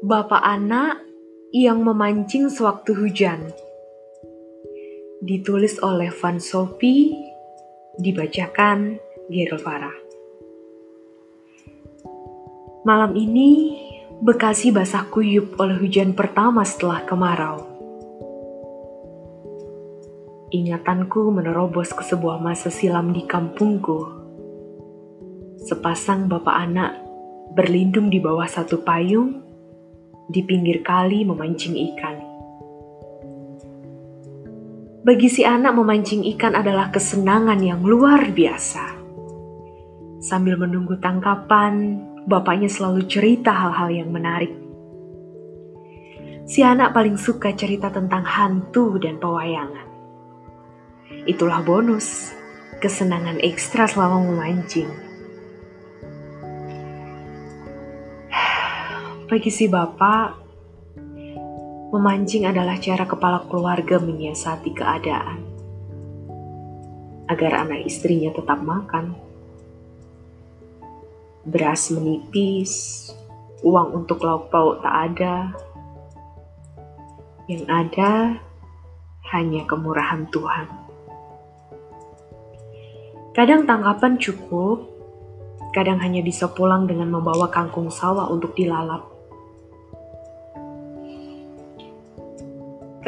Bapak anak yang memancing sewaktu hujan. Ditulis oleh Van Sophie, dibacakan Gerald Farah. Malam ini, Bekasi basah kuyup oleh hujan pertama setelah kemarau. Ingatanku menerobos ke sebuah masa silam di kampungku. Sepasang bapak anak berlindung di bawah satu payung di pinggir kali memancing ikan. Bagi si anak memancing ikan adalah kesenangan yang luar biasa. Sambil menunggu tangkapan, bapaknya selalu cerita hal-hal yang menarik. Si anak paling suka cerita tentang hantu dan pewayangan. Itulah bonus, kesenangan ekstra selama memancing. Bagi si bapak, memancing adalah cara kepala keluarga menyiasati keadaan agar anak istrinya tetap makan. Beras menipis, uang untuk lauk pauk tak ada. Yang ada hanya kemurahan Tuhan. Kadang tangkapan cukup, kadang hanya bisa pulang dengan membawa kangkung sawah untuk dilalap.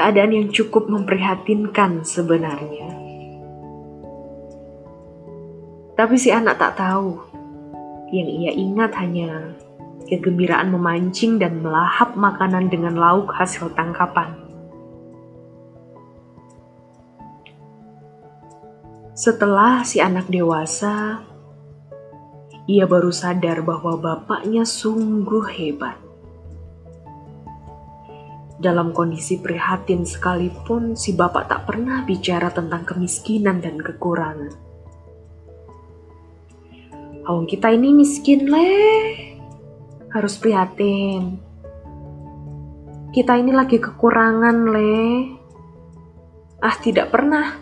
Keadaan yang cukup memprihatinkan sebenarnya. Tapi si anak tak tahu. Yang ia ingat hanya kegembiraan memancing dan melahap makanan dengan lauk hasil tangkapan. Setelah si anak dewasa, ia baru sadar bahwa bapaknya sungguh hebat. Dalam kondisi prihatin sekalipun, si bapak tak pernah bicara tentang kemiskinan dan kekurangan. Awang kita ini miskin leh, harus prihatin. Kita ini lagi kekurangan leh. Ah tidak pernah,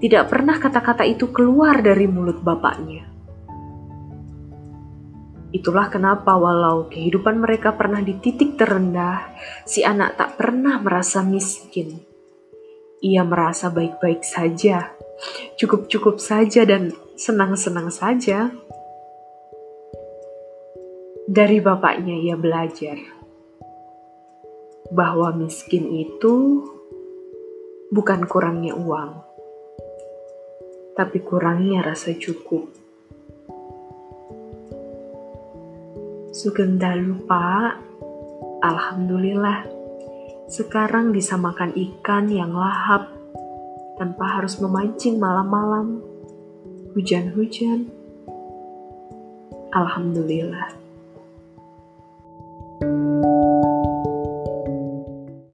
tidak pernah kata-kata itu keluar dari mulut bapaknya. Itulah kenapa walau kehidupan mereka pernah di titik terendah, si anak tak pernah merasa miskin. Ia merasa baik-baik saja, cukup-cukup saja dan senang-senang saja. Dari bapaknya ia belajar bahwa miskin itu bukan kurangnya uang, tapi kurangnya rasa cukup. Sugeng dalu pak, Alhamdulillah sekarang bisa makan ikan yang lahap tanpa harus memancing malam-malam, hujan-hujan. Alhamdulillah.